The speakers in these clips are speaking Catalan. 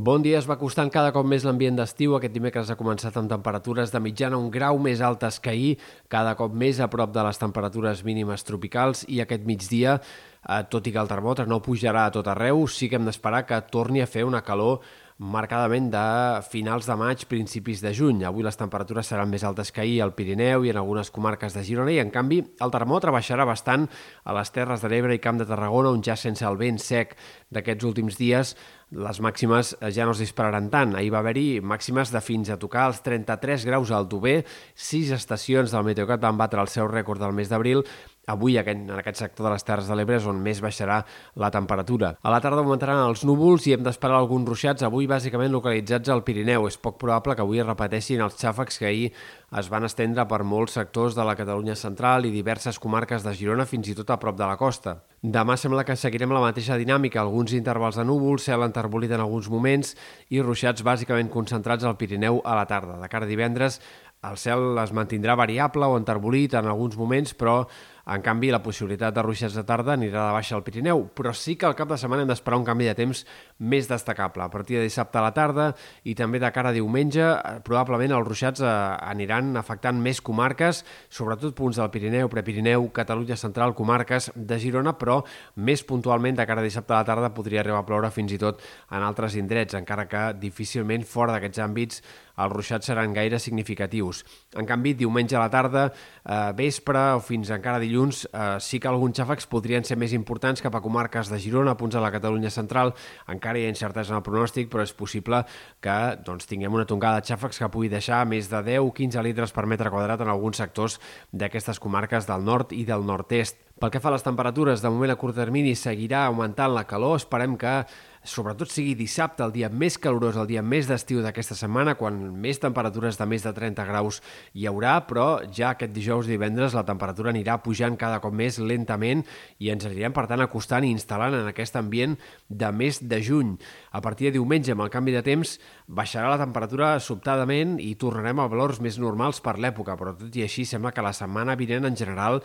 Bon dia, es va costant cada cop més l'ambient d'estiu. Aquest dimecres ha començat amb temperatures de mitjana un grau més altes que ahir, cada cop més a prop de les temperatures mínimes tropicals i aquest migdia, eh, tot i que el termòmetre no pujarà a tot arreu, sí que hem d'esperar que torni a fer una calor marcadament de finals de maig, principis de juny. Avui les temperatures seran més altes que ahir al Pirineu i en algunes comarques de Girona i, en canvi, el termòmetre baixarà bastant a les Terres de l'Ebre i Camp de Tarragona, on ja sense el vent sec d'aquests últims dies les màximes ja no es dispararan tant. Ahir va haver-hi màximes de fins a tocar els 33 graus al Dober, sis estacions del Meteocat van batre el seu rècord del mes d'abril Avui, en aquest sector de les Terres de l'Ebre, és on més baixarà la temperatura. A la tarda augmentaran els núvols i hem d'esperar alguns ruixats, avui bàsicament localitzats al Pirineu. És poc probable que avui es repeteixin els xàfecs que ahir es van estendre per molts sectors de la Catalunya central i diverses comarques de Girona, fins i tot a prop de la costa. Demà sembla que seguirem la mateixa dinàmica, alguns intervals de núvols, cel enterbolit en alguns moments i ruixats bàsicament concentrats al Pirineu a la tarda. De cara a divendres, el cel es mantindrà variable o enterbolit en alguns moments, però en canvi, la possibilitat de ruixats de tarda anirà de baixa al Pirineu, però sí que al cap de setmana hem d'esperar un canvi de temps més destacable. A partir de dissabte a la tarda i també de cara a diumenge, eh, probablement els ruixats eh, aniran afectant més comarques, sobretot punts del Pirineu, Prepirineu, Catalunya Central, comarques de Girona, però més puntualment de cara a dissabte a la tarda podria arribar a ploure fins i tot en altres indrets, encara que difícilment fora d'aquests àmbits els ruixats seran gaire significatius. En canvi, diumenge a la tarda, eh, vespre o fins encara dilluns dilluns eh, sí que alguns xàfecs podrien ser més importants cap a comarques de Girona, punts de la Catalunya central. Encara hi ha incertesa en el pronòstic, però és possible que doncs, tinguem una tongada de xàfecs que pugui deixar més de 10-15 litres per metre quadrat en alguns sectors d'aquestes comarques del nord i del nord-est. Pel que fa a les temperatures, de moment a curt termini seguirà augmentant la calor. Esperem que sobretot sigui dissabte, el dia més calorós, el dia més d'estiu d'aquesta setmana, quan més temperatures de més de 30 graus hi haurà, però ja aquest dijous i divendres la temperatura anirà pujant cada cop més lentament i ens anirem, per tant, acostant i instal·lant en aquest ambient de mes de juny. A partir de diumenge, amb el canvi de temps, baixarà la temperatura sobtadament i tornarem a valors més normals per l'època, però tot i així sembla que la setmana vinent en general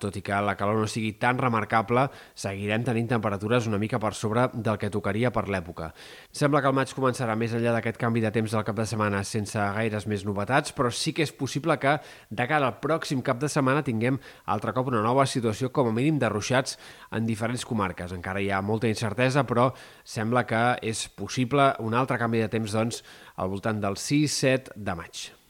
tot i que la calor no sigui tan remarcable, seguirem tenint temperatures una mica per sobre del que tocaria per l'època. Sembla que el maig començarà més enllà d'aquest canvi de temps del cap de setmana sense gaires més novetats, però sí que és possible que de cara al pròxim cap de setmana tinguem altre cop una nova situació com a mínim de ruixats en diferents comarques. Encara hi ha molta incertesa, però sembla que és possible un altre canvi de temps doncs, al voltant del 6-7 de maig.